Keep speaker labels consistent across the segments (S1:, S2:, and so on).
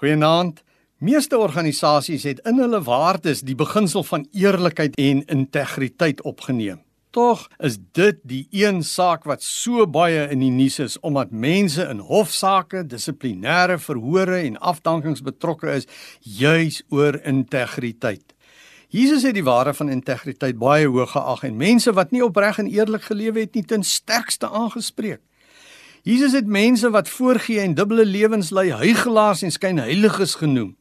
S1: Goeienaand. Meeste organisasies het in hulle waardes die beginsel van eerlikheid en integriteit opgeneem. Tog is dit die een saak wat so baie in die nuus is omdat mense in hofsaake, dissiplinêre verhore en afdankings betrokke is juis oor integriteit. Jesus het die waarde van integriteit baie hoog geag en mense wat nie opreg en eerlik gelewe het nie ten sterkste aangespreek. Jesus het mense wat voorgee en dubbele lewens lei huigelaars en skynheiliges genoem.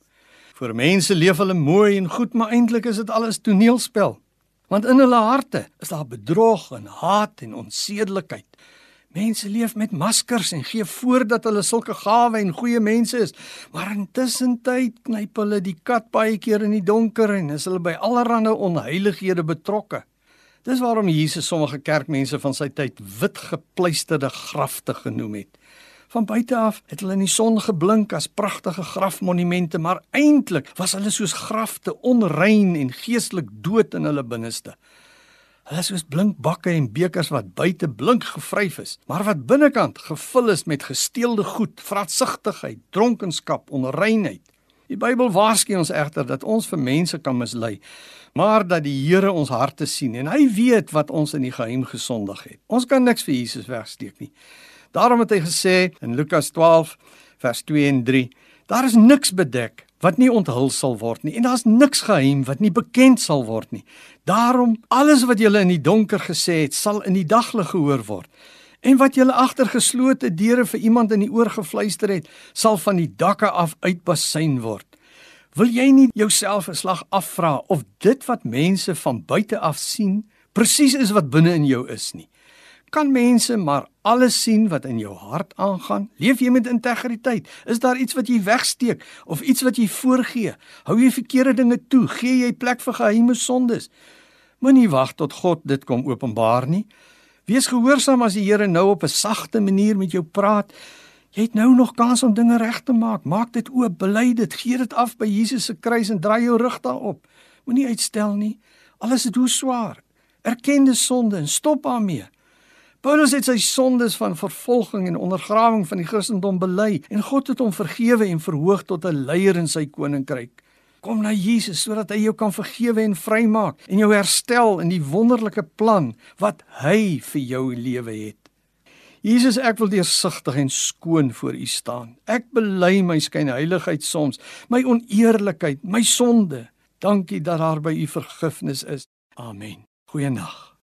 S1: Vir mense leef hulle mooi en goed, maar eintlik is dit alles toneelspel. Want in hulle harte is daar bedrog en haat en onsedelikheid. Mense leef met maskers en gee voor dat hulle sulke gawe en goeie mense is, maar intussen tyd knyp hulle die kat baie keer in die donker en is hulle by allerlei onheilighede betrokke. Dis waarom Jesus sommige kerkmense van sy tyd wit gepleisterde grafte genoem het. Van buite af het hulle in die son geblink as pragtige grafmonumente, maar eintlik was hulle soos grafte onrein en geestelik dood in hulle binneste. Hulle is soos blink bakke en bekers wat buite blink gevryf is, maar wat binnekant gevul is met gesteelde goed, vraatsigtigheid, dronkenskap, onreinheid. Die Bybel waarsku ons egter dat ons vir mense kan mislei, maar dat die Here ons harte sien en hy weet wat ons in die geheim gesondig het. Ons kan niks vir Jesus wegsteek nie. Daarom het hy gesê in Lukas 12 vers 2 en 3: Daar is niks bedek wat nie onthul sal word nie en daar's niks geheim wat nie bekend sal word nie. Daarom alles wat julle in die donker gesê het, sal in die daglig gehoor word. En wat julle agter geslote deure vir iemand in die oor gefluister het, sal van die dakke af uitbasyn word. Wil jy nie jouself 'n slag afvra of dit wat mense van buite af sien presies is wat binne in jou is nie? Kan mense maar alles sien wat in jou hart aangaan? Leef jy met integriteit? Is daar iets wat jy wegsteek of iets wat jy voorgee? Hou jy verkeerde dinge toe? Gee jy plek vir geheime sondes? Moenie wag tot God dit kom openbaar nie. Wees gehoorsaam as die Here nou op 'n sagte manier met jou praat. Jy het nou nog kans om dinge reg te maak. Maak dit oop, bely dit, gee dit af by Jesus se kruis en draai jou rug daarop. Moenie uitstel nie. Alles is hoe swaar. Erken die sonde en stop daarmee. Paulus het sy sondes van vervolging en ondergrawing van die Christendom bely en God het hom vergewe en verhoog tot 'n leier in sy koninkryk. Kom na Jesus sodat hy jou kan vergewe en vrymaak en jou herstel in die wonderlike plan wat hy vir jou lewe het. Jesus, ek wil deursigtig en skoon voor U staan. Ek bely my skynheiligheid soms, my oneerlikheid, my sonde. Dankie dat daar by U vergifnis is. Amen. Goeienaand.